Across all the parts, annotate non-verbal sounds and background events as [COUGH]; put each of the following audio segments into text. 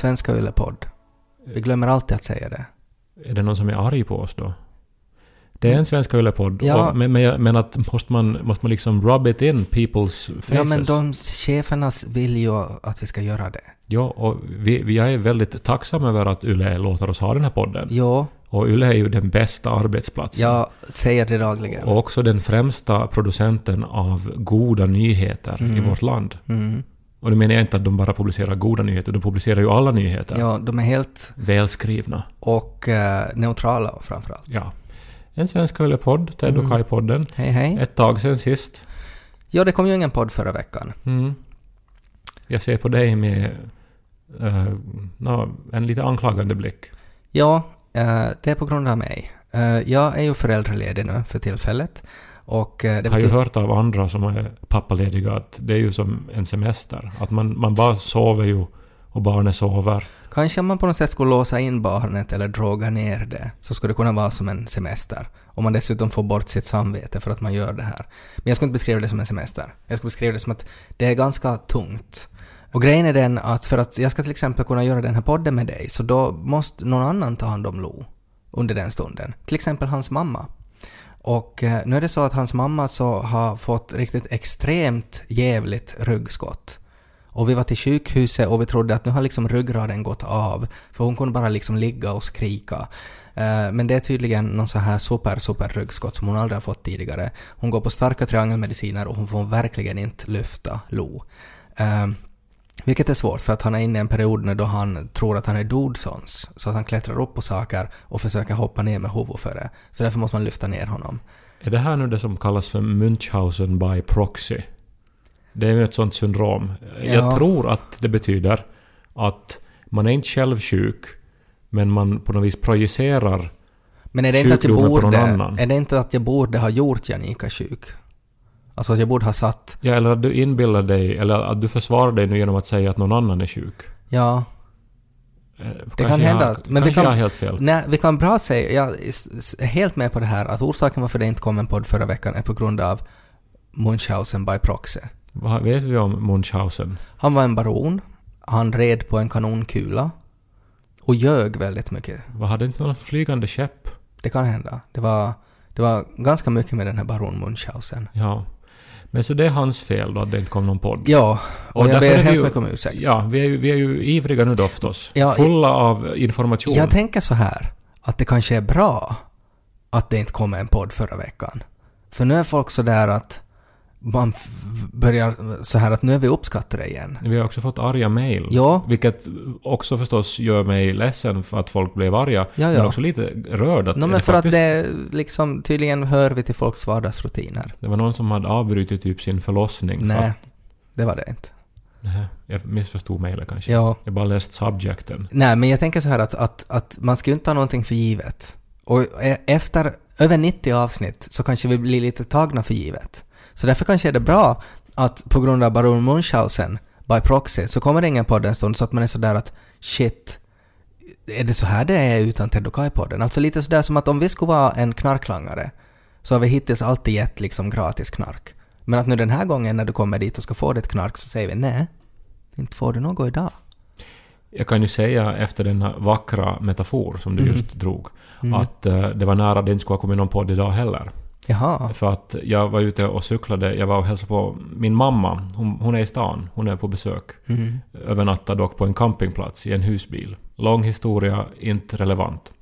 Svenska Yle-podd. Vi glömmer alltid att säga det. Är det någon som är arg på oss då? Det är en Svenska Yle-podd, Ja. men, men, men att måste man, måste man liksom rub it in people's faces? Ja, men de cheferna vill ju att vi ska göra det. Ja, och vi, vi är väldigt tacksamma över att Yle låter oss ha den här podden. Jo, Och Yle är ju den bästa arbetsplatsen. jag säger det dagligen. Och också den främsta producenten av goda nyheter i Mm. vårt land. Mm. Och då menar jag inte att de bara publicerar goda nyheter, de publicerar ju alla nyheter. Ja, de är helt Välskrivna. och eh, neutrala framförallt. Ja. En svensk Yle-podd, Ted och Mm. Kai-podden. Hej, hej. Ett tag sen sist. Ja, det kom ju ingen podd förra veckan. Mm. Jag ser på dig med eh, nå, en lite anklagande blick. Ja, eh, det är på grund av mig. Eh, jag är ju föräldraledig nu för tillfället. Och eh, det Jag har ju hört av andra som är pappalediga att det är ju som en semester. Att man, man bara sover ju och barnet sover. Kanske om man på något sätt skulle låsa in barnet eller droga ner det, så skulle det kunna vara som en semester. Om man dessutom får bort sitt samvete för att man gör det här. Men jag skulle inte beskriva det som en semester. Jag skulle beskriva det som att det är ganska tungt. Och grejen är den att för att jag ska till exempel kunna göra den här podden med dig, så då måste någon annan ta hand om Lo under den stunden. Till exempel hans mamma. Och eh, nu är det så att hans mamma så har fått riktigt extremt jävligt ryggskott. Och vi var till sjukhuset och vi trodde att nu har liksom ryggraden gått av, för hon kunde bara liksom ligga och skrika. Eh, men det är tydligen någon så här super, super ryggskott som hon aldrig har fått tidigare. Hon går på starka triangelmediciner och hon får verkligen inte lyfta Lo. Eh, vilket är svårt för att han är inne i en period nu då han tror att han är Doddsons. Så att han klättrar upp på saker och försöker hoppa ner med huvudet före. Så därför måste man lyfta ner honom. Är det här nu det som kallas för Munchausen by proxy? Det är ju ett sånt syndrom. Ja. Jag tror att det betyder att man är inte själv sjuk, men man på något vis projicerar Men är det inte att jag borde... Är det inte att jag borde ha gjort Janika sjuk? Alltså att jag borde ha satt... Ja, eller att du inbillar dig, eller att du försvarar dig nu genom att säga att någon annan är sjuk. Ja, Eh, Det kan hända att- men vi kan- jag har helt fel. Nej, vi kan bra säga, jag är helt med på det här, att orsaken varför det inte kom en podd förra veckan är på grund av Munchausen by proxy. Vad vet vi om Munchausen? Han var en baron, han red på en kanonkula och ljög väldigt mycket. Vad hade inte någon flygande skepp? Det kan hända. Det var, det var ganska mycket med den här baron Munchausen. Ja. Men så det är hans fel då att det inte kom någon podd? Ja, och, jag därför är ber hemskt mycket om ursäkt. Ja, vi är ju, vi är ju ivriga nu då förstås. Ja, Fulla av information. Jag tänker så här, att det kanske är bra att det inte kom en podd förra veckan. För nu är folk så där att man börjar så här att nu är vi uppskattade igen. Vi har också fått arga mejl. Ja. Vilket också förstås gör mig ledsen för att folk blev arga. Ja, Men ja. också lite rörd att No, men för faktiskt... att det liksom, tydligen hör vi till folks vardagsrutiner. Det var någon som hade avbrutit typ sin förlossning. för Nej, att- det var det inte. Nej, jag missförstod mejlet kanske. Ja. Jag bara läst subjecten. Nej, men jag tänker så här att, att, att man ska ju inte ta någonting för givet. Och e- efter över 90 avsnitt så kanske vi blir lite tagna för givet. Så därför kanske är det bra att på grund av Baron Munchausen by proxy så kommer det ingen podd en stund så att man är sådär att shit, är det så här det är utan Ted och Kai-podden? Alltså lite sådär som att om vi skulle vara en knarklangare så har vi hittills alltid gett liksom gratis knark. Men att nu den här gången när du kommer dit och ska få ditt knark så säger vi nej, inte får du något idag. Jag kan ju säga efter denna vackra metafor som du Mhm. just drog, Mm. att eh, det var nära det inte skulle ha kommit någon podd idag heller. Jaha. För att jag var ute och cyklade, jag var och hälsade på min mamma. Hon, hon är i stan, hon är på besök. Mm. Övernattade dock på en campingplats i en husbil. Lång historia, inte relevant.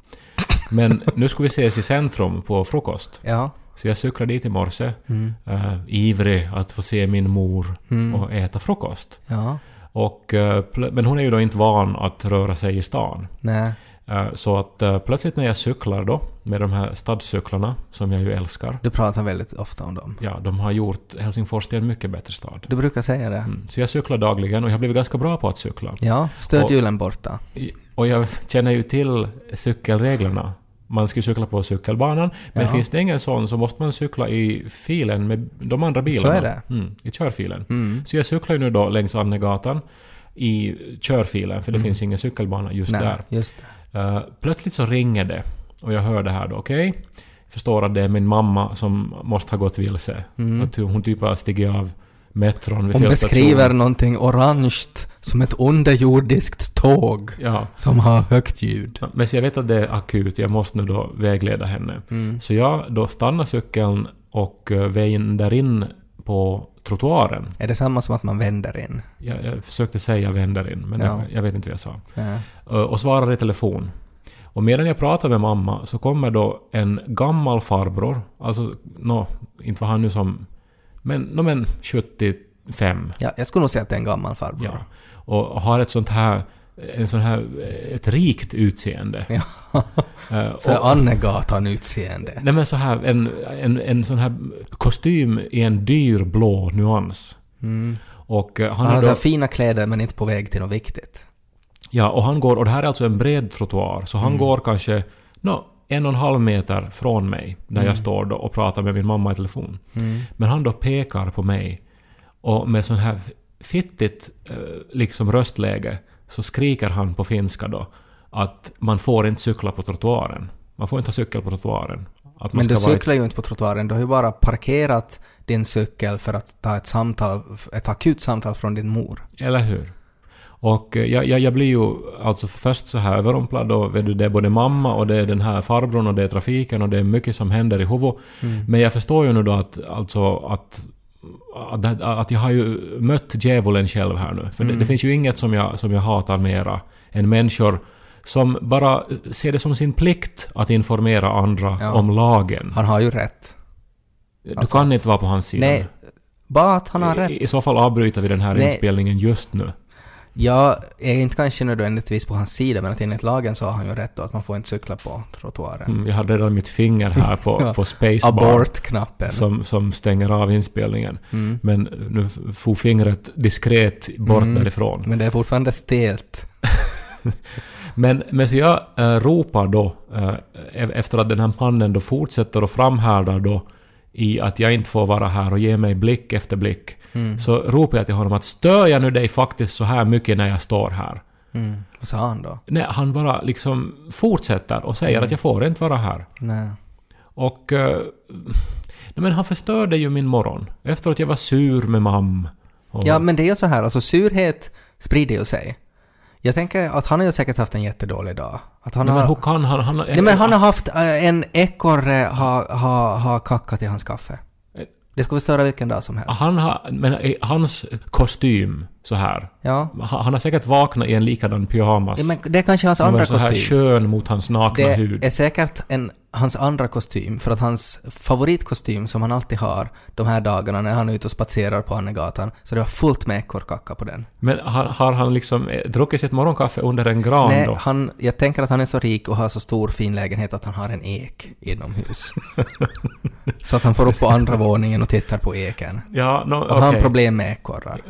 Men nu ska vi ses i centrum på frukost. Ja. Så jag cyklade dit i morse, Mm. uh, ivrig att få se min mor Mm. och äta frukost. Ja. Och, plö- men hon är ju då inte van att röra sig i stan. Nej. Eh, så att eh, plötsligt när jag cyklar då, med de här stadscyklarna, som jag ju älskar. Du pratar väldigt ofta om dem. Ja, de har gjort Helsingfors till en mycket bättre stad. Du brukar säga det. Mm. Så jag cyklar dagligen och jag har blivit ganska bra på att cykla. Ja, stödhjulen borta. Och jag känner ju till cykelreglerna. Man ska cykla på cykelbanan, men Ja. finns det ingen sån så måste man cykla i filen med de andra bilarna. Så är det. Mm, I körfilen. Mm. Så jag cyklar ju nu då längs Annegatan i körfilen, för det finns ingen cykelbana just Mm. Nej, där. just det. Eh, plötsligt så ringer det och jag hör det här då, okej? Förstår att det är min mamma som måste ha gått vilse. Mm. Att hon typ har stigit av metron vid Hon beskriver någonting orange som ett underjordiskt tåg Ja. som har högt ljud. Men så jag vet att det är akut, jag måste nu då vägleda henne. Mm. Så jag då stannar cykeln och eh, vänder in på trottoaren. Är det samma som att man vänder in? Jag, jag försökte säga vänder in, men Ja. jag, jag vet inte vad jag sa. Ja. Och svarar i telefon. Och medan jag pratar med mamma så kommer då en gammal farbror, alltså nå, inte var han nu som... Men, nå men 75. Ja, jag skulle nog säga att det är en gammal farbror. Ja. Och har ett sånt här... En sån här... Ett rikt utseende. Ja. [LAUGHS] Eh, Så Annegatan-utseende. Nej men så här, en, en, en sån här kostym i en dyr blå nyans. Mm. Och eh, han, Han har så då, här fina kläder men inte på väg till något viktigt. Ja, och han går, och det här är alltså en bred trottoar, så han Mm. går kanske nå, en och en halv meter från mig, där Mm. jag står då och pratar med min mamma i telefon. Mm. Men han då pekar på mig, och med sån här fittigt eh, liksom röstläge, så skriker han på finska då att man får inte cykla på trottoaren. Man får inte ha cykel på trottoaren. Men du cyklar ju inte på trottoaren, du har ju bara parkerat din cykel för att ta ett samtal, ett akut samtal från din mor. Eller hur? Och eh, jag, jag, jag blir ju alltså först så här överrumplad och vet du, det är både mamma och det är den här farbrorn och det är trafiken och det är mycket som händer i huvudet. Mm. Men jag förstår ju nu då att, alltså att, att, att jag har ju mött djävulen själv här nu. För det, Mm. det finns ju inget som jag, som jag hatar mera än människor som bara ser det som sin plikt att informera andra Ja. om lagen. Han har ju rätt. Du alltså kan inte vara på hans sida. Nej, bara att han har I, I så fall avbryter vi den här Nej. inspelningen just nu. Jag är inte kanske nödvändigtvis på hans sida, men att enligt lagen så har han ju rätt då att man får inte cykla på trottoaren. Mm, jag hade redan mitt finger här på, [LAUGHS] Ja. på spacebar Abort-knappen. som, som stänger av inspelningen. Mm. Men nu får fingret diskret bort Mm. därifrån. Men det är fortfarande stelt. [LAUGHS] Men, men så jag äh, ropar då, äh, efter att den här mannen då fortsätter och framhärdar då i att jag inte får vara här och ge mig blick efter blick, Mm. så ropar jag till honom att stör jag nu dig faktiskt så här mycket när jag står här? Mm. Vad sa han då? Nej, han bara liksom fortsätter och säger Mm. att jag får inte vara här. Nej. Och... eh, nej men han förstörde ju min morgon. Efter att jag var sur med mam. Och, Ja, men det är ju så här, alltså surhet sprider ju sig. Jag tänker att han har ju säkert haft en jättedålig dag. Att han nej, men har... hur kan han... han Nej men han har haft äh, en ekorre ha, ha, ha kackat i hans kaffe. Det skulle störa vilken dag som helst. Han har... Men eh, hans kostym så här. Ja. Han han har säkert vaknat i en likadan pyjamas. ja men det är kanske hans andra var så här kostym. skön mot hans nakna Det hud. är säkert en, hans andra kostym, för att hans favoritkostym som han alltid har de här dagarna när han är ute och spatserar på Annegatan, så det var fullt med ekorrkacka på den. Men har, har han liksom eh, druckit sitt morgonkaffe under en gran Nej, då? han, jag tänker att han är så rik och har så stor fin lägenhet att han har en ek inomhus. [LAUGHS] så att han får upp på andra våningen och tittar på eken. Ja, no, Och har okej. problem med ekorrar.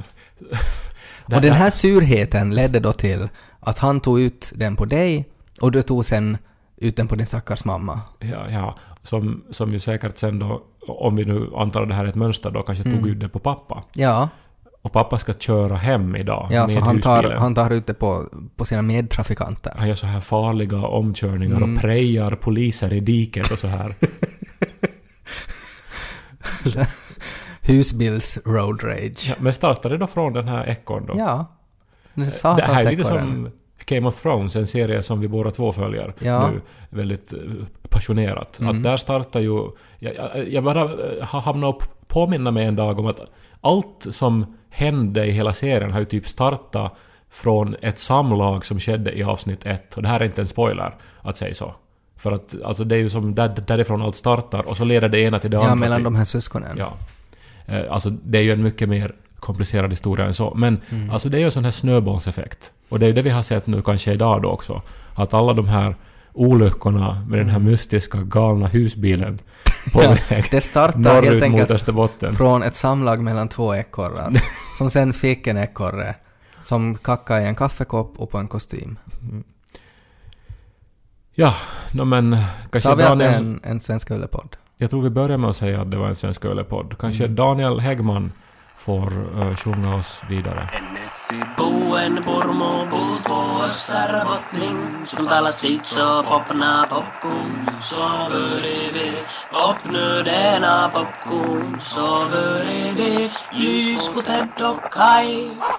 Och den här surheten ledde då till att han tog ut den på dig och du tog sen ut den på din stackars mamma. Ja, ja. Som, som ju säkert sen då, om vi nu antar det här är ett mönster då, kanske tog Mm. ut det på pappa. Ja, Och pappa ska köra hem idag ja med så han tar, han tar ut det på, på sina medtrafikanter. Han gör så här farliga omkörningar Mm. och prejar poliser i diket och så här. [LAUGHS] [LAUGHS] Husbils road rage. Ja, men startade det då från den här ekorren då? Ja. Den det här är lite som Game of Thrones, en serie som vi båda två följer Ja. nu väldigt eh, passionerat. Mm. Att där startar ju... Jag, jag, bara eh, har hamnat påminna mig en dag om att allt som hände i hela serien har ju typ startat från ett samlag som skedde i avsnitt ett. Och det här är inte en spoiler att säga så. För att alltså det är ju som där, därifrån allt startar och så leder det ena till det Ja, andra. mellan till, de här syskonen. Ja. Eh, Alltså det är ju en mycket mer komplicerad historia än så. Men Mm. alltså det är ju en sån här snöbollseffekt. Och det är det vi har sett nu kanske idag då också. Att alla de här olyckorna med den här mystiska galna husbilen [LAUGHS] på Mm. Ja, väg Det startar helt enkelt från ett samlag mellan två ekorrar, [LAUGHS] som sen fick en ekorre som kackade i en kaffekopp och på en kostym. Ja, no, men kanske vi att det är Daniel... en, en Svenska Yle-podd? Jag tror vi börjar med att säga att det var en svensk ölepodd. Kanske Mm. Daniel Häggman får uh, sjunga oss vidare.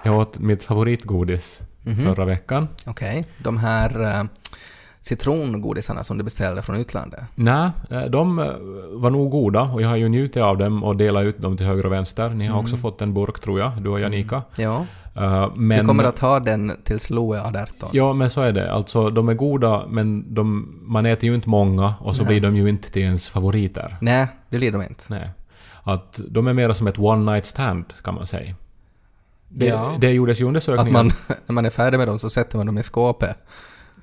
Jag åt mitt favoritgodis förra veckan. Okej, de här uh, citrongodisarna som du beställde från utlandet. Nej, eh, de eh, var nog goda och jag har ju njutit av dem och delat ut dem till höger och vänster. Ni har också fått en burk tror jag, du och Janika. Ja, Eh, men, vi kommer att ha den tills Lo är 18. Ja, men så är det. Alltså, de är goda, men de, man äter ju inte många och så Nej. blir de ju inte till ens favoriter. Nej, det blir de inte. Nej. Att de är mera som ett one night stand, kan man säga. Det, Ja. det gjordes ju undersökningar, Att man, [LAUGHS] när man är färdig med dem så sätter man dem i skåpet.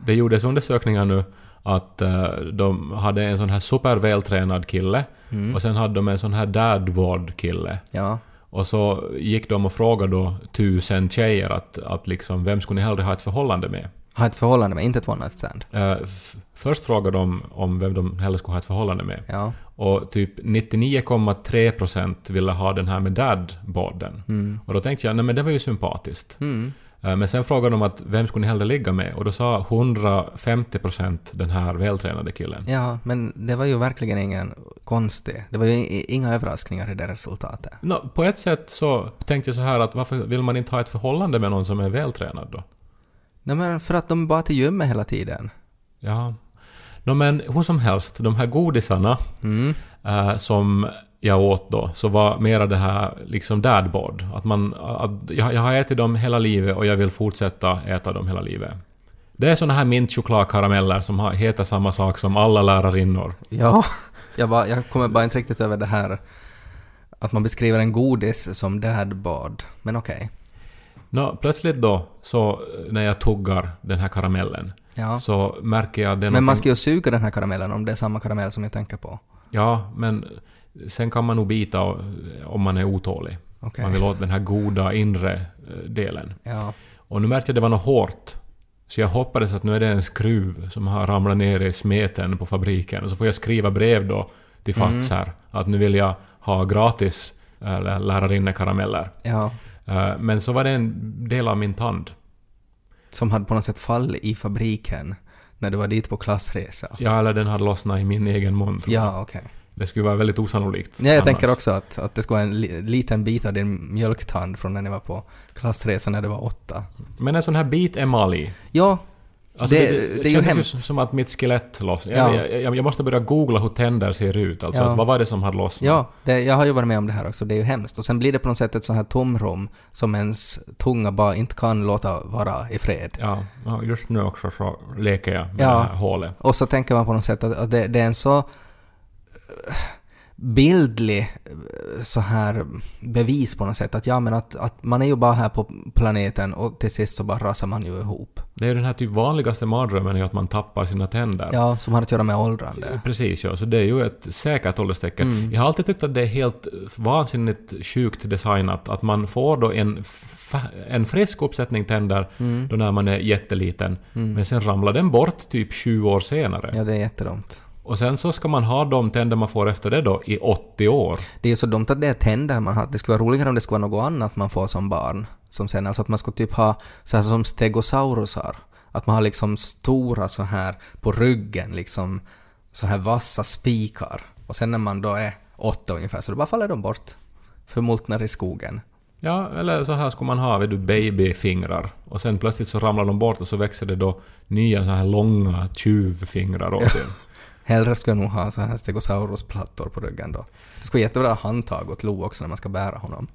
Det gjordes undersökningar nu att eh, de hade en sån här supervältränad kille Mm. och sen hade de en sån här dadboard-kille. Ja. Och så gick de och frågade då tusen tjejer att, att liksom, vem skulle ni hellre ha ett förhållande med? Ha ett förhållande med, inte ett one night stand. F- först frågade de om vem de hellre skulle ha ett förhållande med. Ja. Och typ 99,3% ville ha den här med dadborden. Mm. Och då tänkte jag, nej men det var ju sympatiskt. Mm. Eh, Men sen frågade de att vem skulle ni hellre ligga med? Och då sa 150% den här vältränade killen. Ja, men det var ju verkligen ingen konstig... Det var ju inga överraskningar i det resultatet. Nå, på ett sätt så tänkte jag så här att varför vill man inte ha ett förhållande med någon som är vältränad då? Nej men för att de bara till gymmet hela tiden. Ja. Nå men hur som helst, de här godisarna Mm. eh, som jag åt då, så var mera det här liksom dadbord. Att man... Att jag, jag har ätit dem hela livet och jag vill fortsätta äta dem hela livet. Det är såna här mintchokladkarameller som har, heter samma sak som alla lärarinnor. Ja. [LAUGHS] Jag, bara, jag kommer bara inte riktigt över det här att man beskriver en godis som dadbord. Men okej. Nå, plötsligt då, så när jag tuggar den här karamellen, Ja. så märker jag... Det Men man någonting- ska ju suga den här karamellen om det är samma karamell som jag tänker på. Ja, men sen kan man nog bita om man är otålig. Okej. Man vill åt den här goda inre eh, delen. Ja. Och nu märkte jag att det var något hårt. Så jag hoppades att nu är det en skruv som har ramlat ner i smeten på fabriken. Och så får jag skriva brev då till Fazer att nu vill jag ha gratis äh, lärarinnekarameller. Ja. Eh, Men så var det en del av min tand. Som hade på något sätt fallit i fabriken när du var dit på klassresa. Ja, eller den hade lossnat i min egen mun. Ja, okej. Det skulle vara väldigt osannolikt. Ja, jag annars. tänker också att, att det skulle vara en li, liten bit av din mjölktand från när ni var på klassresa när du var åtta. Men en sån här bit emalj. Ja, Alltså Det- det, det är det, ju kändes hemskt. ju som att mitt skelett lossnade. Ja. Jag, jag, jag måste börja googla hur tänder ser ut. Alltså, Ja. att vad var det som hade lossnat? ja det, jag har ju varit med om det här också. Det är ju hemskt. Och sen blir det på något sätt ett sånt här tomrum som ens tunga bara inte kan låta vara i fred. Ja, ja, just nu också så leker jag med Ja. det här hålet. Och så tänker man på något sätt att, att det, det är en så bildlig eh, så här bevis på något sätt att ja men att, att man är ju bara här på planeten och till sist så bara rasar man ju ihop. Det är ju den här typ vanligaste mardrömmen är att man tappar sina tänder. Ja, som har att göra med åldrande. Precis, ja. Så det är ju ett säkert ålderstecken. Mm. Jag har alltid tyckt att det är helt vansinnigt sjukt designat att man får då en, en frisk uppsättning tänder Mm. då när man är jätteliten, men sen ramlar den bort typ 20 år senare. Ja, det är jättedumt. Och sen så ska man ha de tänder man får efter det då i 80 år. Det är ju så dumt att det är tänder man har. Det skulle vara roligare om det skulle vara något annat man får som barn. Som sen, alltså att man skulle typ ha så här som stegosaurusar. Att man har liksom stora så här på ryggen liksom så här vassa spikar. Och sen när man då är åtta ungefär så då bara faller de bort. Förmultnar i skogen. Ja, eller så här skulle man ha, vet du, babyfingrar. Och sen plötsligt så ramlar de bort och så växer det då nya så här långa tjuvfingrar åt en. Hellre skulle jag nog ha så här stegosaurusplattor på ryggen då. Det skulle vara jättebra handtag åt Lo också när man ska bära honom.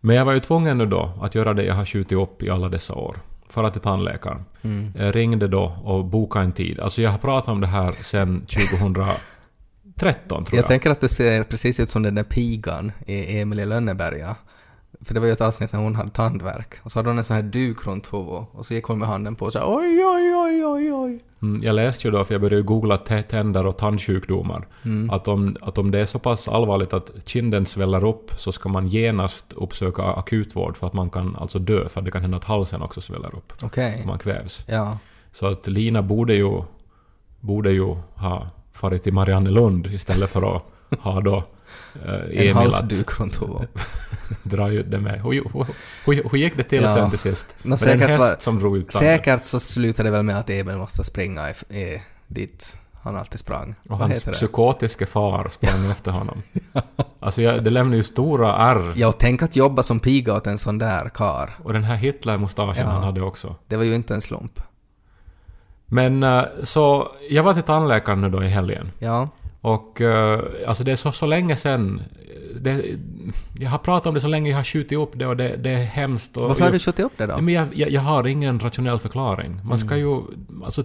Men jag var ju tvungen nu då att göra det jag har skjutit upp i alla dessa år. Fara till tandläkaren. Mm. Jag ringde då och bokade en tid. Alltså jag har pratat om det här sedan 2013 tror Jag jag. tänker att du ser precis ut som den där pigan i Emil i Lönneberga. För det var ju ett avsnitt när hon hade tandvärk. Och så hade hon en sån här duk runt huvudet. Och så gick hon med handen på och så här, oj, oj, oj, oj, oj. Mm, jag läste ju då, för jag började googla tä- tänder och tandsjukdomar, Mm. att, om, att om det är så pass allvarligt att kinden sväller upp så ska man genast uppsöka akutvård för att man kan alltså dö, för det kan hända att halsen också sväller upp Okej. om man kvävs. Ja. Så att Lina borde ju, borde ju ha farit till Mariannelund istället för att ha då En Emil att halsduk runt huvudet. [LAUGHS] dra ut det med. Hur, hur, hur, hur gick det till Ja. sen till sist? Nå, Var det en häst var- som drog ut? Säkert så slutar det väl med att Emil måste springa i, i, dit han alltid sprang. Och Vad hans psykotiska far sprang efter honom. [LAUGHS] Alltså jag, det lämnar ju stora ärr. Ja, och tänk att jobba som piga åt en sån där kar. Och den här Hitler-mustaschen Ja. han hade också. Det var ju inte en slump. Men eh, så, jag var till tandläkaren nu då i helgen. Ja, Och eh, alltså det är så, så länge sen. Jag har pratat om det så länge jag har skjutit upp det och det, det är hemskt. Varför har du skjutit upp det då? Men jag, jag, jag har ingen rationell förklaring. Man ska Mm. ju... Alltså,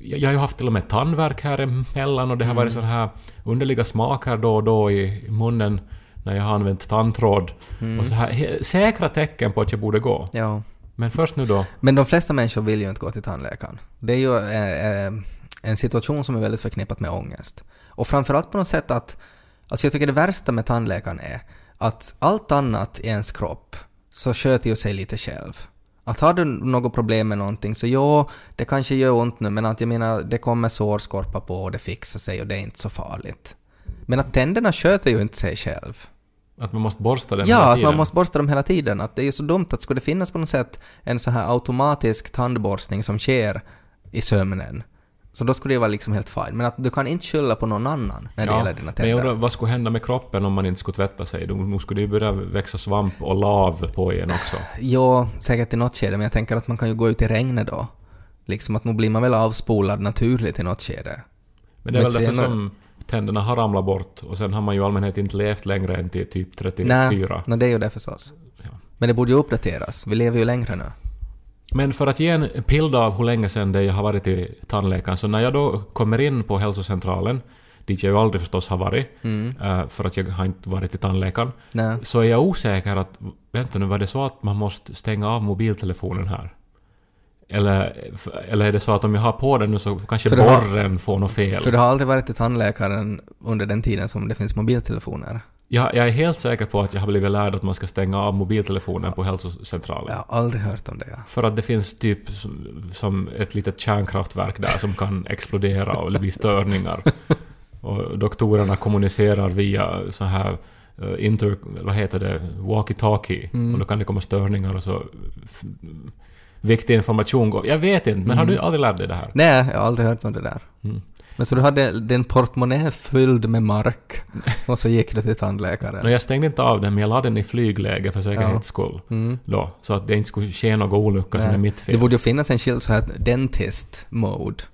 jag, har ju haft till och med tandvärk här emellan och det har varit Mm. sån här underliga smaker då och då i munnen när jag har använt tandtråd. Mm. Och så här, säkra tecken på att jag borde gå. Ja. Men först nu då. Men de flesta människor vill ju inte gå till tandläkaren. Det är ju eh, eh, en situation som är väldigt förknippat med ångest. Och framförallt på något sätt att... Alltså jag tycker det värsta med tandläkaren är att allt annat i ens kropp så sköter ju sig lite själv. Att har du något problem med någonting så ja, det kanske gör ont nu men att jag menar det kommer sårskorpa på och det fixar sig och det är inte så farligt. Men att tänderna sköter ju inte sig själv. Att man måste borsta den Ja, hela att tiden. man måste borsta dem hela tiden. Att det är ju så dumt att skulle det finnas på något sätt en så här automatisk tandborstning som sker i sömnen, så då skulle det vara liksom helt fine. Men att du kan inte skylla på någon annan när det Ja, gäller dina Men jag tänder. undrar, vad skulle hända med kroppen om man inte skulle tvätta sig? Då då skulle det ju börja växa svamp och lav på igen också. [LAUGHS] Ja, säkert i något skede, men jag tänker att man kan ju gå ut i regnet då. Liksom att nu blir man väl avspolad naturligt i något skede. Men det är Men väl därför senare- som tänderna har ramlat bort och sen har man ju i allmänhet inte levt längre än till typ 34. Nej, nej, det är ju det förstås. Ja. Men det borde ju uppdateras. Vi lever ju längre nu. Men för att ge en bild av hur länge sedan det jag har varit i tandläkaren, så när jag då kommer in på hälsocentralen, dit jag ju aldrig förstås har varit, Mm. eh, för att jag har inte varit i tandläkaren, Nej. så är jag osäker att, vänta nu, var det så att man måste stänga av mobiltelefonen här? Eller, eller är det så att om jag har på den nu så kanske För det har- borren får något fel? För du har aldrig varit i tandläkaren under den tiden som det finns mobiltelefoner? Jag, jag är helt säker på att jag har blivit lärd att man ska stänga av mobiltelefonen på hälsocentralen. Jag har aldrig hört om det. Ja. För att det finns typ som, som ett litet kärnkraftverk där som kan explodera och det blir störningar. Och doktorerna kommunicerar via så här eh, inter... vad heter det? Walkie-talkie. Mm. Och då kan det komma störningar och så... Viktig information går... Jag vet inte, men har du aldrig lärt dig det här? Nej, jag har aldrig hört om det där. Mm. Men så du hade din portmonnä fylld med mark [LAUGHS] och så gick du till tandläkaren? Nå, jag stängde inte av den, men jag la den i flygläge för säkerhets skull. Mm. Då, så att det inte skulle ske någon olycka som Nej. är mitt fel. Det borde ju finnas en skild så här dentist mode.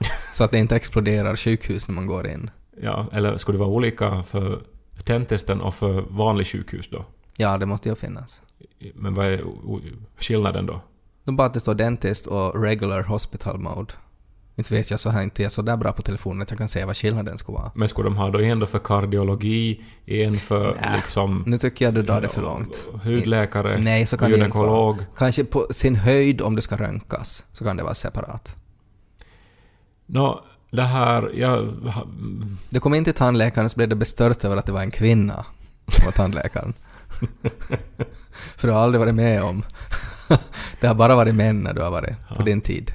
[LAUGHS] Så att det inte exploderar sjukhus när man går in. Ja, eller skulle det vara olika för tenttesten och för vanlig sjukhus då? Ja, det måste ju finnas. Men vad är skillnaden då? Nu bara att det står dentist och regular hospital mode. Inte vet jag så här, inte är så där bra på telefonen att jag kan säga vad skillnaden skulle vara. Men skulle de ha då en då för kardiologi, en för Nä, liksom... Nu tycker jag du drar det för långt. Hudläkare, Nej, så kan det ju inte vara. gynekolog. Kanske på sin höjd om det ska röntgas, så kan det vara separat. Nå, det här... Jag, Du kom in till tandläkaren så blev du bestört över att det var en kvinna som var tandläkaren. [LAUGHS] För du har aldrig varit med om... det har bara varit män när du har varit på Ja. din tid.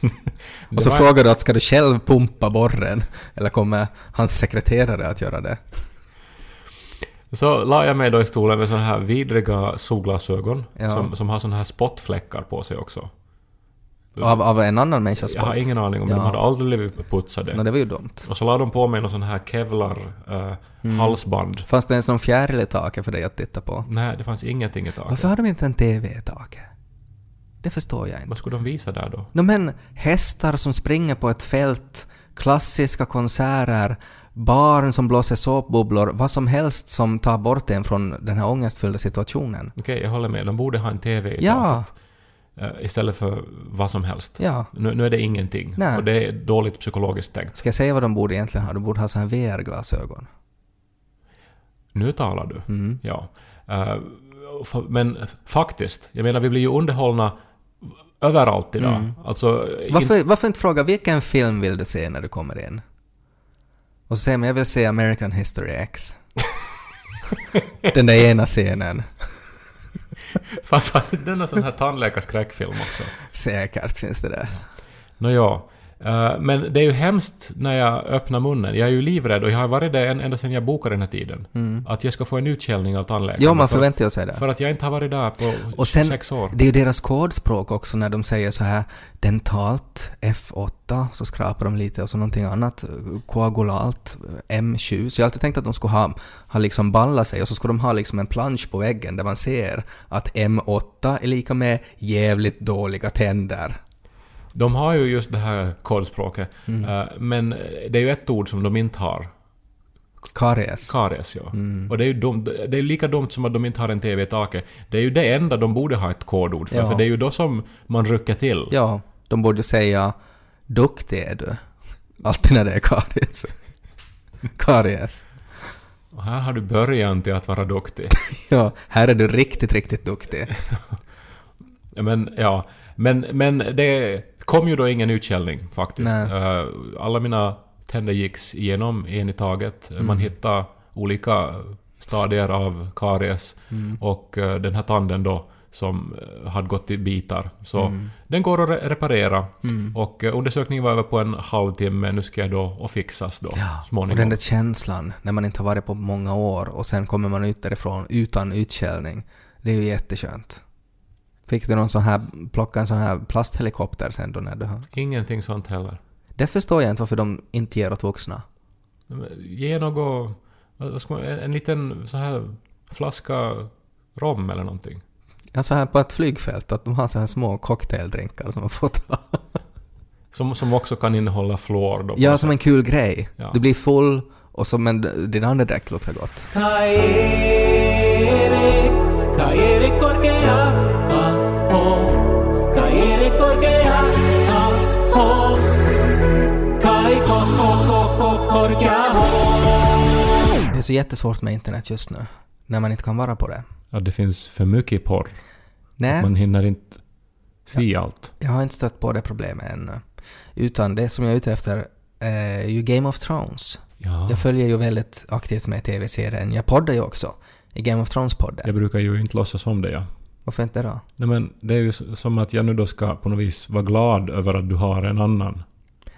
Det [LAUGHS] Och så var- frågar du att ska du själv pumpa borren eller kommer hans sekreterare att göra det? Så la jag mig då i stolen med såna här vidriga solglasögon Ja. som, som har såna här spottfläckar på sig också. Av, av en annan människas Jag har spott? ingen aning om Ja. de hade aldrig blivit putsade. Nå, det var ju dumt. Och så la de på mig någon sån här kevlar eh, Mm. halsband. Fanns det en sån fjäril i taket för dig att titta på? Nej, det fanns ingenting i taket. Varför har de inte en TV i taket? Det förstår jag inte. Vad skulle de visa där då? No, men hästar som springer på ett fält, klassiska konserter, barn som blåser såpbubblor, vad som helst som tar bort en från den här ångestfyllda situationen. Okej, jag håller med. De borde ha en TV i Ja. taket. Eh, istället för vad som helst. Ja. Nu, nu är det ingenting. Nej. Och det är dåligt psykologiskt tänkt. Ska jag säga vad de borde egentligen ha? De borde ha så här VR-glasögon. Nu talar du. Mm. Ja. Eh, fa- men faktiskt, jag menar vi blir ju underhållna överallt idag. Mm. Alltså, in- Varför, varför inte fråga vilken film vill du se när du kommer in? Och så säger man jag vill se American History X. [LAUGHS] den där ena scenen. Fan, fan, det är någon sån här tandläkarskräckfilm också. Säkert finns det där. Nåja, Eh, men det är ju hemskt när jag öppnar munnen. Jag är ju livrädd och jag har varit det ända sedan jag bokade den här tiden. Att jag ska få en utskällning av tandläkaren. Ja, man för, förväntar sig det. för att jag inte har varit där på Och sen, sex år. det är ju deras kodspråk också när de säger så här dentalt F8, så skrapar de lite och så någonting annat, koagulalt M7. Så jag har alltid tänkt att de skulle ha, ha liksom ballat sig och så skulle de ha liksom en plansch på väggen där man ser att M8 är lika med jävligt dåliga tänder. De har ju just det här kodspråket. Mm. Eh, men det är ju ett ord som de inte har. Karies. Karies, ja. Mm. Och det är ju dumt, det är lika dumt som att de inte har en TV i taket. Det är ju det enda de borde ha ett kodord för, Ja. för det är ju då som man rycker till. Ja, de borde säga duktig är du. Alltid när det är karies. [LAUGHS] karies. Och här har du början till att vara duktig. [LAUGHS] Ja, här är du riktigt, riktigt duktig. [LAUGHS] Men ja, men, men det kom ju då ingen utskällning faktiskt. Eh, Alla mina tänder gicks igenom en i taget. Mm. Man hittade olika stadier av karies Mm. och eh, den här tanden då som eh, hade gått i bitar. Så Mm. den går att re- reparera och eh, undersökningen var över på en halvtimme. Nu ska jag då och fixas då Ja, och småningom. den där känslan när man inte har varit på många år och sen kommer man ut därifrån utan utskällning. Det är ju jätteskönt. Fick du någon sån här, plocka en sån här plasthelikopter sen då när du har... Ingenting sånt heller. Det förstår jag inte varför de inte ger åt vuxna. Ge något... vad- ska man- En en liten så här flaska rom eller någonting. Ja, så här på ett flygfält, att de har så här små cocktaildrinkar som man får ta. [LAUGHS] Som, som också kan innehålla fluor då. Ja, som en kul grej. Ja. Du blir full och så, men din andedräkt luktar gott. Är så jättesvårt med internet just nu, när man inte kan vara på det. Ja, det finns för mycket porr. Nej, Man hinner inte se allt. jag har inte stött på det problemet ännu. Utan det som jag är ute efter är ju Game of Thrones. Ja. Jag följer ju väldigt aktivt med TV-serien. Jag poddar ju också i Game of Thrones-podden. Jag brukar ju inte låtsas om det, ja. Varför inte då? Nej men det är ju som att jag nu då ska på något vis vara glad över att du har en annan.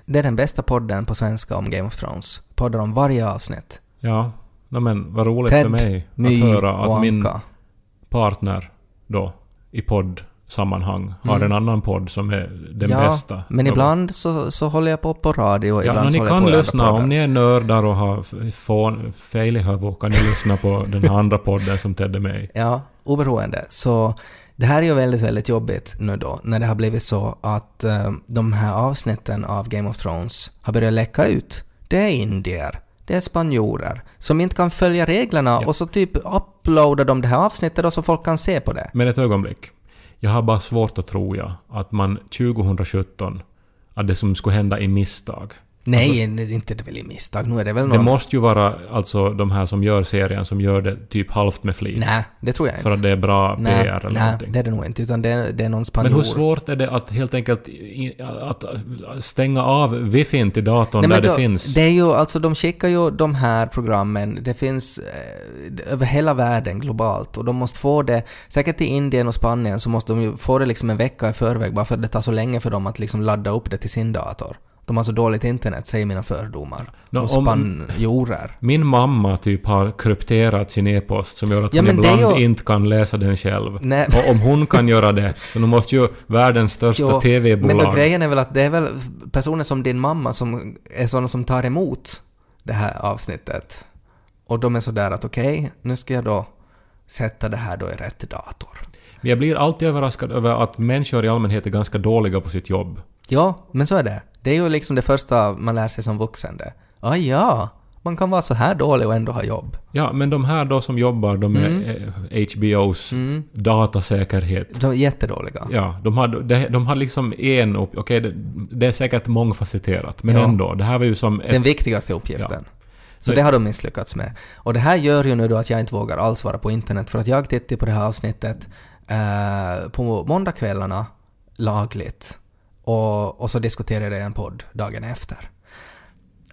Det är den bästa podden på svenska om Game of Thrones. Poddar om varje avsnitt. Ja. Nej men vad roligt Ted, för mig att höra att min partner då i poddsammanhang har Mm. en annan podd som är den ja, bästa. men ibland så, så håller jag på på radio och Ja, ibland no, så ni håller jag kan på i andra lyssna, om ni är nördar och har fel i huvudet kan ni lyssna på [LAUGHS] den här andra podden som Ted är med i. Ja, oberoende. Så det här är ju väldigt, väldigt jobbigt nu då, när det har blivit så att eh, de här avsnitten av Game of Thrones har börjat läcka ut. Det är indier, det är spanjorer, som inte kan följa reglerna Ja. och så typ uploadar de det här avsnittet då så folk kan se på det. Men ett ögonblick. Jag har bara svårt att tro ja, att man 2017, att det som skulle hända i misstag. Nej, det är inte det väl i misstag, nu är det väl Det någon... måste ju vara alltså de här som gör serien som gör det typ halvt med flit. Nej, det tror jag inte. För att det är bra nej, PR eller nej, någonting. det är det nog inte, utan det är, det är någon Men spanjor. hur svårt är det att helt enkelt att stänga av wifi till datorn Nej, där men det då, finns? Det är ju, alltså de skickar ju de här programmen, det finns eh, över hela världen globalt och de måste få det, säkert i Indien och Spanien så måste de ju få det liksom en vecka i förväg bara för att det tar så länge för dem att liksom ladda upp det till sin dator. De har så dåligt internet, säger mina fördomar. Om om- spanjorer. Min mamma typ har krypterat sin e-post som gör att Ja, hon ibland ju- inte kan läsa den själv. Nej. Och om hon kan göra det, så då måste ju världens största Jo, Men då TV-bolag... grejen är väl att det är väl personer som din mamma som är sådana som tar emot det här avsnittet. Och de är sådär att okej, nu ska jag då sätta det här då i rätt dator. Men jag blir alltid överraskad över att människor i allmänhet är ganska dåliga på sitt jobb. Ja, men så är det. Det är ju liksom det första man lär sig som vuxen det. Ah, ja, man kan vara så här dålig och ändå ha jobb. Ja, men de här då som jobbar, de är Mm. eh, HBOs Mm. datasäkerhet. De är jättedåliga. Ja, de har, de, de har liksom en upp... Okej, det, det är säkert mångfacetterat, men Ja. ändå. Det här var ju som ett... Den viktigaste uppgiften. Så Men- det har de misslyckats med. Och det här gör ju nu då att jag inte vågar alls vara på internet för att jag tittar på det här avsnittet eh, på måndagskvällarna lagligt. Och, och så diskuterar jag det i en podd dagen efter.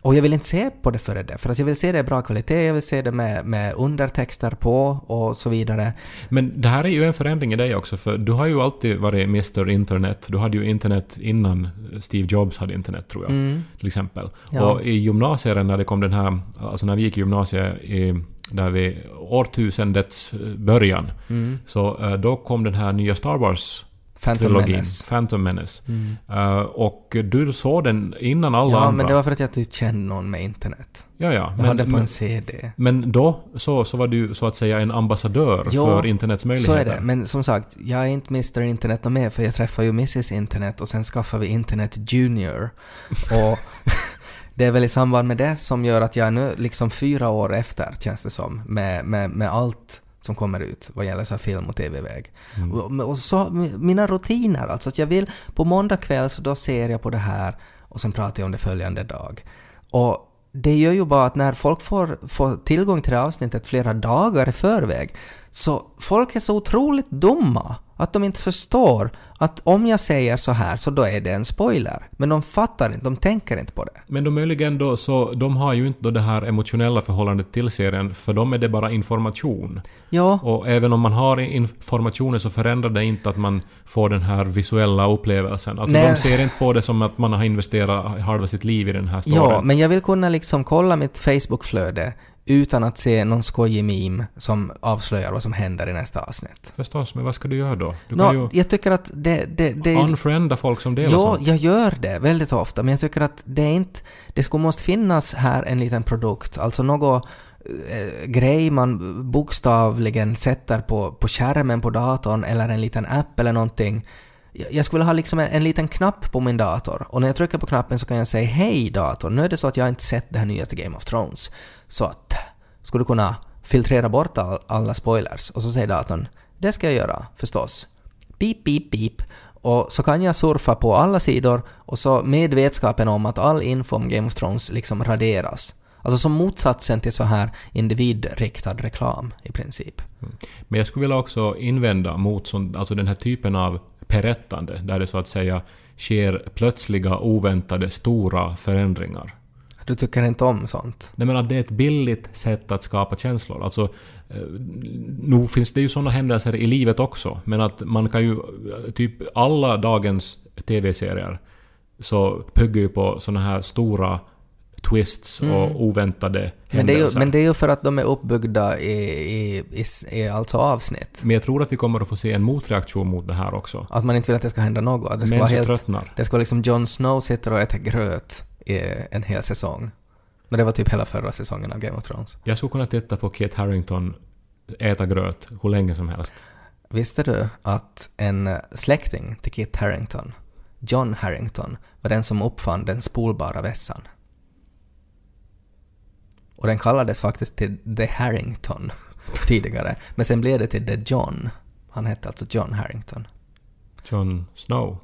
Och jag vill inte se på det före det, för att jag vill se det i bra kvalitet, jag vill se det med, med undertexter på och så vidare. Men det här är ju en förändring i dig också, för du har ju alltid varit Mr Internet. Du hade ju internet innan Steve Jobs hade internet, tror jag. Mm. Till exempel. Ja. Och i gymnasiet när det kom den här... Alltså när vi gick i gymnasiet i, där vid årtusendets början, Mm. så eh, då kom den här nya Star Wars Phantom trilogin, Menace. Phantom Menace. Mm. Eh, och du såg den innan alla Ja, andra. men det var för att jag typ kände någon med internet. Ja, ja. Jag hade på men, en CD. men då så, så var du så att säga en ambassadör Ja, för internets Så möjligheter. är det. Men som sagt, jag är inte Mr Internet och med för jag träffar ju Mrs Internet och sen skaffar vi Internet Junior. [LAUGHS] Och [LAUGHS] det är väl i samband med det som gör att jag är nu liksom fyra år efter, känns det som, med, med, med allt som kommer ut vad gäller så film och TV-väg. Mm. Och, och så mina rutiner, alltså att jag vill på måndag kväll så då ser jag på det här och sen pratar jag om det följande dag. Och det gör ju bara att när folk får, får tillgång till det avsnittet flera dagar i förväg så folk är så otroligt dumma att de inte förstår att om jag säger så här så då är det en spoiler. Men de fattar inte, de tänker inte på det. Men de möjligen då, så de har ju inte då det här emotionella förhållandet till serien, för dem är det bara information. Ja, Och även om man har informationen så förändrar det inte att man får den här visuella upplevelsen. Alltså Nej. de ser inte på det som att man har investerat halva sitt liv i den här storyn. ja, men jag vill kunna liksom kolla mitt Facebook-flöde utan att se någon skojig meme som avslöjar vad som händer i nästa avsnitt. Förstås, men vad ska du göra då? Du kan ju jag tycker att det... det, det unfrienda folk som delar Ja, sånt. jag gör det väldigt ofta, men jag tycker att det är inte... Det skulle måste finnas här en liten produkt, alltså något eh, grej man bokstavligen sätter på, på skärmen på datorn eller en liten app eller någonting. Jag jag skulle ha liksom en, en liten knapp på min dator och när jag trycker på knappen så kan jag säga Hej dator, nu är det så att jag inte sett det här nyaste Game of Thrones. Så att, skulle du kunna filtrera bort all, alla spoilers? Och så säger datorn Det ska jag göra, förstås. Pip, pip, pip. Och så kan jag surfa på alla sidor och så med vetskapen om att all info om Game of Thrones liksom raderas. Alltså som motsatsen till så här individriktad reklam i princip. Mm. Men jag skulle vilja också invända mot sån, alltså den här typen av berättande, där det så att säga sker plötsliga, oväntade, stora förändringar. Du tycker inte om sånt? Nej men att det är ett billigt sätt att skapa känslor. Alltså, eh, nog finns det ju sådana händelser i livet också, men att man kan ju... eh, Typ alla dagens TV-serier så bygger ju på såna här stora twists och oväntade Mm. Men det, är ju, men det är ju för att de är uppbyggda i, i, i, i alltså avsnitt. Men jag tror att vi kommer att få se en motreaktion mot det här också. Att man inte vill att det ska hända något. Det ska vara Människor helt... tröttnar. Det ska vara liksom Jon Snow sitter och äter gröt en hel säsong. Men det var typ hela förra säsongen av Game of Thrones. Jag skulle kunna titta på Kit Harington äta gröt hur länge som helst. Visste du att en släkting till Kit Harington, John Harrington, var den som uppfann den spolbara vässan? Och den kallades faktiskt till The Harrington [LAUGHS] tidigare, men sen blev det till The John. Han hette alltså John Harrington. Jon Snow.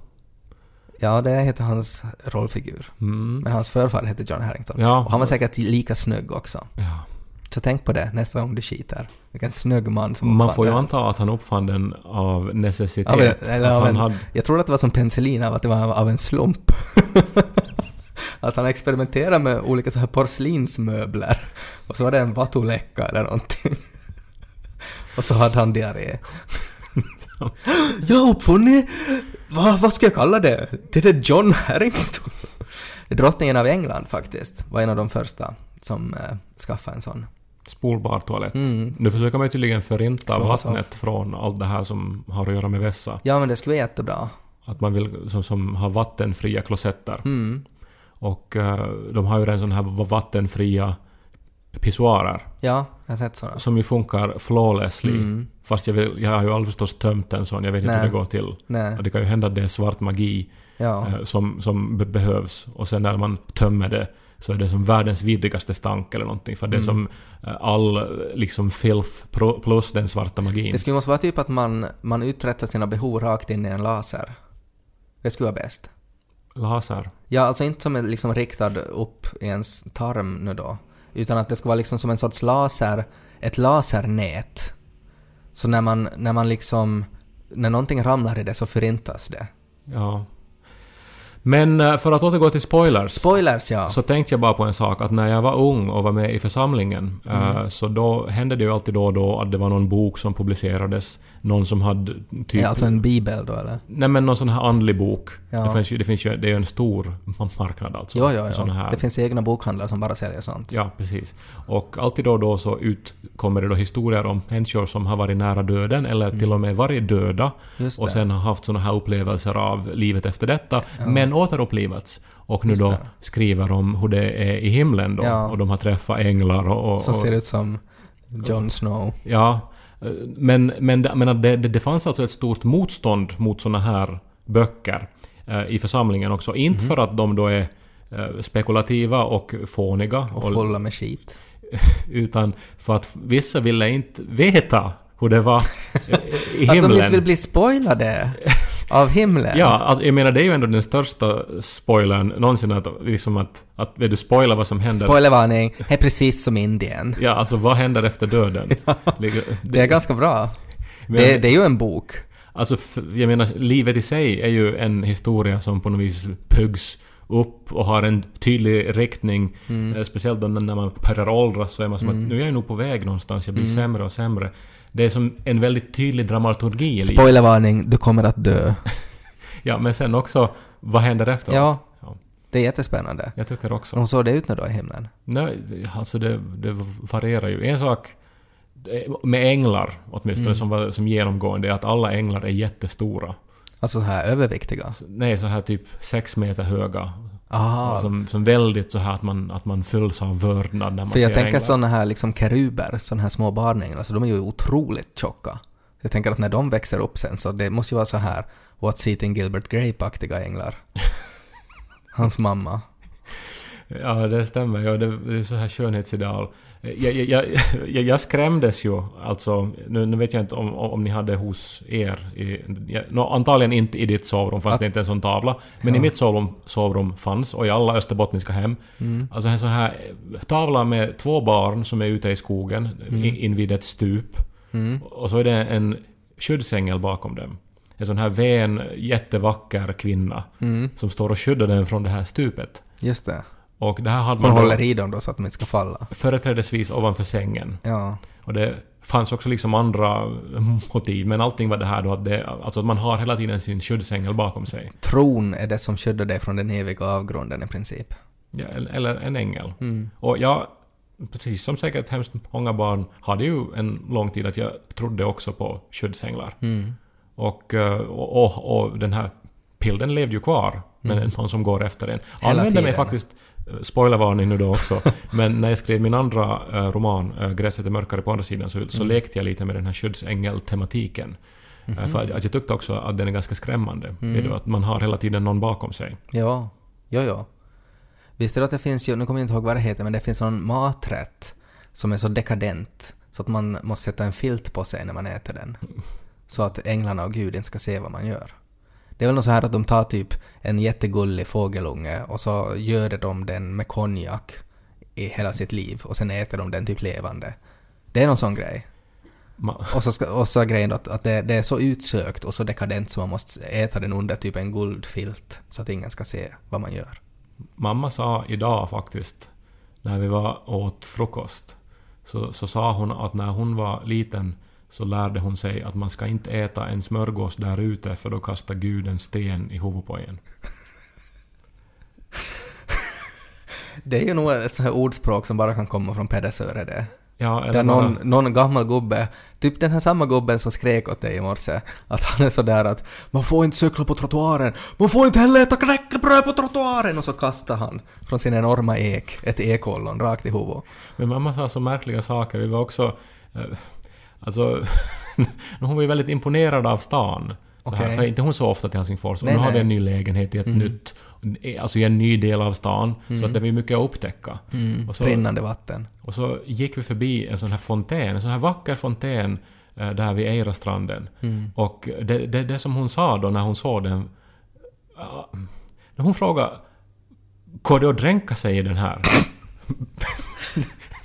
Ja, det heter hans rollfigur. Mm. Men hans förfar hette John Harrington. Ja. Och han var säkert lika snygg också. Ja. Så tänk på det nästa gång du skiter. Vilken snygg man som Man får ju det. anta att han uppfann den av necessitet. Av en, eller av en, hade, Jag tror att det var som penicillin, av att det var av en slump. [LAUGHS] att han experimenterade med olika så här porslinsmöbler. Och så var det en vattuläcka eller någonting. [LAUGHS] och så hade han diarré. [LAUGHS] jag har uppfunnit... Va, vad ska jag kalla det? Det är John Harrington. Drottningen av England faktiskt var en av de första som eh, skaffade en sån. spolbar toalett. Mm. Nu försöker man ju tydligen förinta Från vattnet från allt det här som har att göra med vässa. Ja, men det skulle vara jättebra. Att man vill som, som ha vattenfria klosetter. Mm. Och eh, de har ju redan sådana här vattenfria pissoarer. Ja, jag har sett såna. Som ju funkar flawlessly. Mm. Fast jag, vill, jag har ju aldrig förstås tömt en sån. Jag vet inte hur det går till. Nej. Och Det kan ju hända att det är svart magi Ja. eh, som, som be- behövs. Och sen när man tömmer det så är det som världens vidrigaste stank eller någonting. För det är Mm. som eh, all liksom filth plus den svarta magin. Det skulle måste vara typ att man, man uträttar sina behov rakt in i en laser. Det skulle vara bäst. Laser. Ja, alltså inte som en liksom riktad upp i ens tarm nu då. Utan att det ska vara liksom som en sorts laser, ett lasernät. Så när man, när man liksom, när någonting ramlar i det så förintas det. Ja. Men eh, för att återgå till spoilers. Spoilers ja. så tänkte jag bara på en sak, att när jag var ung och var med i församlingen, eh, så då hände det ju alltid då och då att det var någon bok som publicerades, någon som hade typ... ja alltså en bibel då eller? Nej men någon sån här andlig bok. Ja. Det, finns ju, det finns ju, det är ju en stor marknad alltså. För såna jo. här. Det finns egna bokhandlar som bara säljer sånt. Ja, precis. Och alltid då och då så utkommer det då historier om människor som har varit nära döden eller till och med varit döda Mm. Och sen har haft såna här upplevelser av livet efter detta, men återupplivats. Och nu Just då det. skriver om hur det är i himlen då, Ja. och de har träffat änglar och... och, Som ser ut som Jon Snow. Ja, men, men, men det, det, fanns alltså ett stort motstånd mot såna här böcker eh, i församlingen också. Inte Mhm. för att de då är eh, spekulativa och fåniga, Och fulla med skit. [LAUGHS] utan för att vissa ville inte veta hur det var i- [LAUGHS] i Att de inte himlen. vill bli spoilade [LAUGHS] av himlen. Ja, alltså, jag menar det är ju ändå den största spoilern någonsin att, liksom att, att vet du spoilar vad som händer. Spoilervarning, är precis som Indien. Ja, alltså vad händer efter döden? [LAUGHS] Ligger- Det är ganska bra. Men- Det, det är ju en bok. Alltså, jag menar, livet i sig är ju en historia som på något vis puggs upp och har en tydlig riktning. Mm. Eh, Speciellt då när man börjar åldras så är man som att nu är jag nog på väg någonstans, jag blir Mm. sämre och sämre. Det är som en väldigt tydlig dramaturgi. Spoilervarning, du kommer att dö. [LAUGHS] Ja, men sen också, vad händer efteråt? Ja, det är jättespännande. jag tycker också. Hon såg det ut nu då i himlen? Nej, alltså det, det varierar ju. En sak eh, med änglar åtminstone Mm. som, var, som genomgående är att alla änglar är jättestora. Alltså så här överviktiga? Nej, så här typ sex meter höga. Aha. Som, som väldigt så här att man, att man fylls av vördnad när man För jag ser tänker änglar. såna här liksom keruber, såna här små barnänglar, så de är ju otroligt tjocka. Jag tänker att när de växer upp sen så det måste ju vara så här What's Eating Gilbert Grape-aktiga änglar. [LAUGHS] Hans mamma. Ja, det stämmer. Ja, det, det är så här skönhetsideal. Jag, jag, jag, jag, skrämdes ju, alltså, nu, nu vet jag inte om, om ni hade hos er, i, ja, nå, antagligen inte i ditt sovrum, fast Att- det inte är en sån tavla, men Ja. i mitt sovrum, sovrum fanns, och i alla österbottniska hem, Mm. alltså en sån här tavla med två barn som är ute i skogen, in, invid ett stup, Mm. och så är det en skyddsängel bakom dem. En sån här vän, jättevacker kvinna, Mm. som står och skyddar den från det här stupet. Just det. Och det här hade Man man då- håller i dem då så att de inte ska falla. företrädesvis ovanför sängen. Ja. Och det fanns också liksom andra [LAUGHS] motiv, men allting var det här då att det, alltså att man har hela tiden sin skyddsängel bakom sig. Tron är det som skyddar dig från den eviga avgrunden i princip. Ja, eller- en ängel. Mm. Och jag, precis som säkert hemskt många barn, hade ju en lång tid att jag trodde också på skyddsänglar. Mm. Och, eh, och, och, och den här bilden levde ju kvar, men någon som går efter en. Mm. Använde mig faktiskt, spoilervarning nu då också, [LAUGHS] men när jag skrev min andra eh, roman, eh, Gräset är mörkare på andra sidan, så, så Mm. lekte jag lite med den här skyddsängel-tematiken. Mhm. Eh, För att, att jag tyckte också att den är ganska skrämmande. Mm. Det är Att man har hela tiden någon bakom sig. Ja, jo, jo. Visste du att det finns ju, nu kommer jag inte ihåg vad det heter, men det finns någon maträtt som är så dekadent så att man måste sätta en filt på sig när man äter den. [LAUGHS] Så att änglarna och Gud inte ska se vad man gör. Det är väl något så här att de tar typ en jättegullig fågelunge och så göder de den med konjak i hela sitt liv och sen äter de den typ levande. Det är någon sån grej. Och så, ska, och så är grejen att, att det, det är så utsökt och så dekadent så man måste äta den under typ en guldfilt så att ingen ska se vad man gör. Mamma sa idag faktiskt, när vi var åt frukost, så, så sa hon att när hon var liten så lärde hon sig att man ska inte äta en smörgås där ute för då kastar Gud en sten i huvudet på en. Det är ju nog ett sånt här ordspråk som bara kan komma från Pedersöre det. Ja, eller Där bara- någon, någon gammal gubbe, typ den här samma gubben som skrek åt dig i morse, att han är sådär att man får inte cykla på trottoaren, man får inte heller äta knäckebröd på trottoaren och så kastar han från sin enorma ek ett ekollon rakt i huvudet. Men mamma sa så märkliga saker. Vi var också... Eh, alltså... [LAUGHS] hon var ju väldigt imponerad av stan. Så här, för inte hon så ofta till Helsingfors. Och Nej, nu har vi en ny lägenhet i ett nytt... Alltså i en ny del av stan. Så att det var mycket att upptäcka. Mm, Och så- rinnande vatten. Och så gick vi förbi en sån här fontän, en sån här vacker fontän eh, där vid Eirastranden. Mm. Och det, det, det som hon sa då när hon såg den... när hon frågade Går det att dränka sig i den här? [LAUGHS]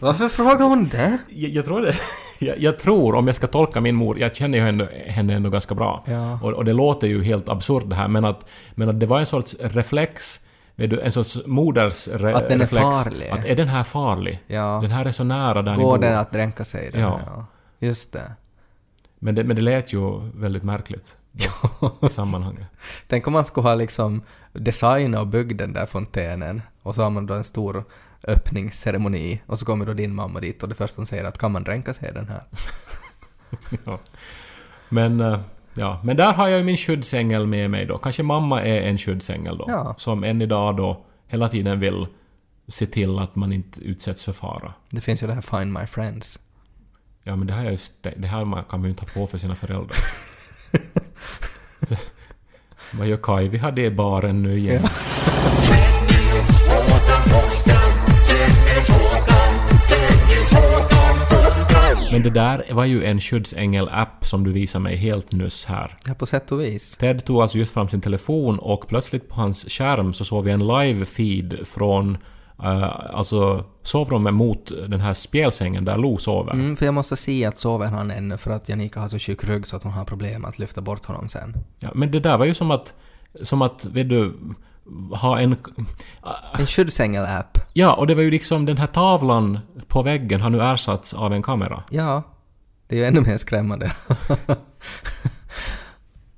Varför frågar hon det? Jag, jag tror det... jag, jag tror, om jag ska tolka min mor, jag känner ju henne, henne ändå ganska bra. Ja. Och, och det låter ju helt absurt det här, men att, men att det var en sorts reflex, en sorts moders re, Att den är reflex. farlig. Att är den här farlig? Ja. Den här är så nära där ni Går bor. den att dränka sig i den? Ja. Ja. Just det. Men, det, men det lät ju väldigt märkligt då, i sammanhanget. [LAUGHS] Tänk om man skulle ha liksom designat och byggt den där fontänen och så har man då en stor öppningsceremoni och så kommer då din mamma dit och det första hon säger är att kan man dränka sig i den här? [LAUGHS] ja. Men, eh, ja, men där har jag ju min skyddsängel med mig då. Kanske mamma är en skyddsängel då. Ja. Som än idag då hela tiden vill se till att man inte utsätts för fara. Det finns ju det här Find My Friends. Ja men det här, är just, det, här man- kan man ju inte ha på för sina föräldrar. [LAUGHS] Vad gör Kaj? Vi har det i baren nu igen. [LAUGHS] Men det där var ju en skyddsängel-app som du visade mig helt nyss här. Ja, på sätt och vis. Ted tog alltså just fram sin telefon och plötsligt på hans skärm så såg vi en live-feed från eh, alltså sovrummet mot den här spjälsängen där Lo sover. Mm, för jag måste se att sover han ännu för att Janika har så tjock rygg så att hon har problem att lyfta bort honom sen. Ja, men det där var ju som att, som att, vet du, ha en... En skyddsängel-app. Ja, och det var ju liksom den här tavlan på väggen har nu ersatts av en kamera. Ja, det är ju ännu mer skrämmande. [LAUGHS]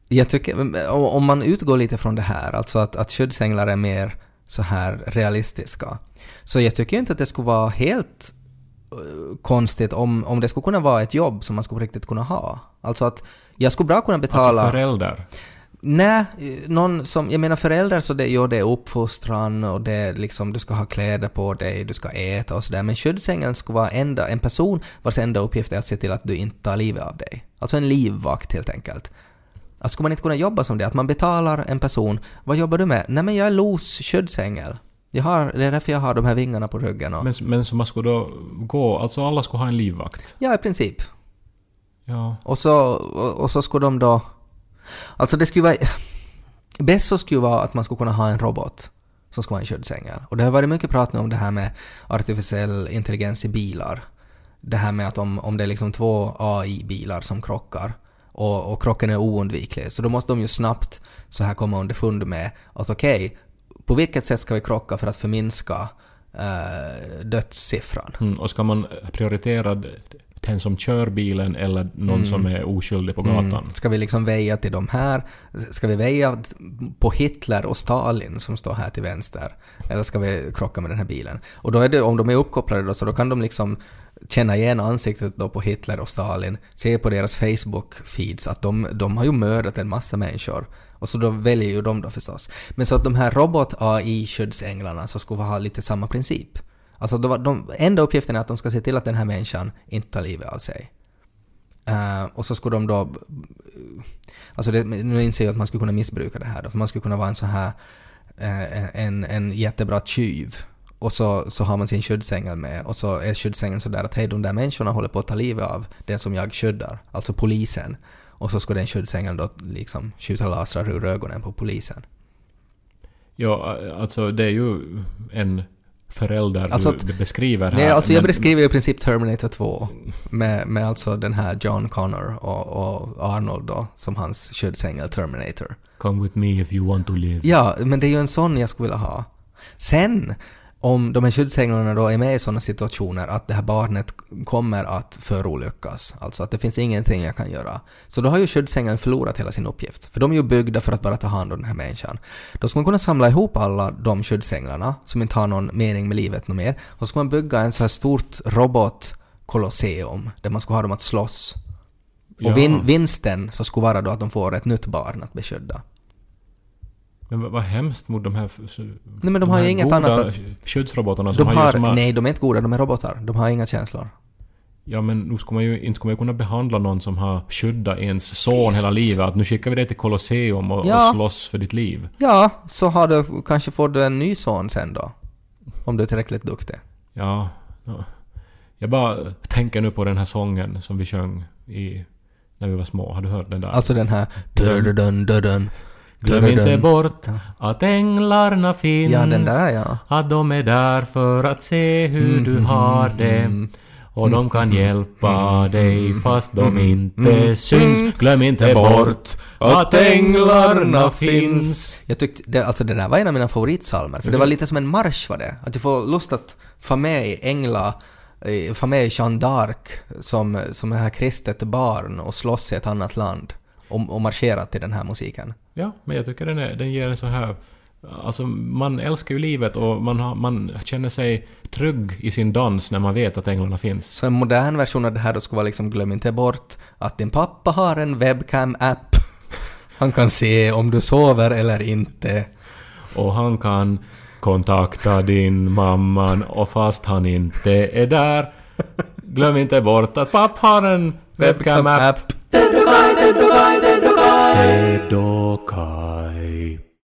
jag tycker, om- man utgår lite från det här, alltså att, att skyddsänglar är mer så här realistiska, så jag tycker ju inte att det skulle vara helt eh, konstigt om, om det skulle kunna vara ett jobb som man skulle riktigt kunna ha. Alltså att jag skulle bra kunna betala... Alltså förälder. Nej, någon som, jag menar föräldrar så det, jo, det är uppfostran och det är liksom, du ska ha kläder på dig, du ska äta och sådär. Men skyddsängeln ska vara enda, en person vars enda uppgift är att se till att du inte tar livet av dig. Alltså en livvakt helt enkelt. Alltså skulle man inte kunna jobba som det? Att man betalar en person, vad jobbar du med? Nej men jag är los skyddsängel. Jag har, det är därför jag har de här vingarna på ryggen och... Men, men så man skulle då gå, alltså alla skulle ha en livvakt. Ja, i princip. Ja. Och så, och, och så skulle de då... Alltså det skulle vara... Bäst så skulle vara att man skulle kunna ha en robot som skulle vara en skyddsängel. Och det har varit mycket prat nu om det här med artificiell intelligens i bilar. Det här med att om, om det är liksom två AI-bilar som krockar och, och krocken är oundviklig, så då måste de ju snabbt så här komma underfund med att okej, på vilket sätt ska vi krocka för att förminska eh, dödssiffran? Mm, och ska man prioritera den som kör bilen eller någon som är oskyldig på gatan? Mm. Ska vi liksom väja till de här? Ska vi väja på Hitler och Stalin som står här till vänster? Eller ska vi krocka med den här bilen? Och då är det, om de är uppkopplade då, så då kan de liksom känna igen ansiktet då på Hitler och Stalin, se på deras Facebook-feeds att de, de har ju mördat en massa människor. Och så då väljer ju de då förstås. Men så att de här robot-AI-skyddsänglarna så skulle ha lite samma princip. Alltså de, de enda uppgiften är att de ska se till att den här människan inte tar livet av sig. Uh, och så skulle de då... Eh, alltså det, nu inser jag att man skulle kunna missbruka det här då, för man skulle kunna vara en så här... Uh, en, en jättebra tjuv. Och så, så har man sin skyddsängel med och så är skyddsängeln sådär att hej, de där människorna håller på att ta livet av den som jag skyddar, alltså polisen. Och så skulle den skyddsängeln då liksom skjuta lasrar ur ögonen på polisen. Ja, alltså det är ju en förälder Alltså du att- beskriver här. Nej, alltså jag men- beskriver i princip Terminator 2 med, med alltså den här John Connor och, och Arnold då som hans skyddsängel Terminator. Come with me if you want to live. Ja, men det är ju en sån jag skulle vilja ha. Sen, om de här skyddsänglarna då är med i sådana situationer att det här barnet kommer att förolyckas, alltså att det finns ingenting jag kan göra, så då har ju skyddsängeln förlorat hela sin uppgift. För de är ju byggda för att bara ta hand om den här människan. Då ska man kunna samla ihop alla de skyddsänglarna som inte har någon mening med livet något mer, och så ska man bygga en så här stort robotkolosseum där man ska ha dem att slåss. Och Ja. vin, vinsten så skulle vara då att de får ett nytt barn att beskydda. Men vad, hemskt mot de här... Nej men de har ju inget annat att... skyddsrobotarna som De har, har, har, nej, de är inte goda, de är robotar. De har inga känslor. Ja men nu ska man ju, inte ska man ju kunna behandla någon som har skyddat ens son Visst. hela livet. Att nu skickar vi dig till Colosseum och, Ja. och slåss för ditt liv. Ja, så har du, kanske får du en ny son sen då. Om du är tillräckligt duktig. Ja, ja. Jag bara tänker nu på den här sången som vi sjöng i, när vi var små. Har du hört den där? Alltså den här... Dun, dun, dun, Glöm inte bort att änglarna finns. Ja, den där ja. Att de är där för att se hur du har det. Mm. Och de kan hjälpa dig fast de Mm. inte syns. Glöm inte bort att änglarna finns. Jag tyckte, det, alltså det där var en av mina favoritsalmer, för det var lite som en marsch var det. Att du får lust att få med i Ängla, eh, få med Jeanne d'Arc som, som är här kristet barn och slåss i ett annat land. Och, och marschera till den här musiken. Ja, men jag tycker den, är, den ger en så här... Alltså man älskar ju livet och man, har, man känner sig trygg i sin dans när man vet att änglarna finns. Så en modern version av det här då skulle vara liksom glöm inte bort att din pappa har en webcam-app. [LAUGHS] Han kan se om du sover eller inte. Och han kan kontakta din mamma och fast han inte är där Glöm inte bort att papp har en webcam-app. Webcam-app. Tedokai.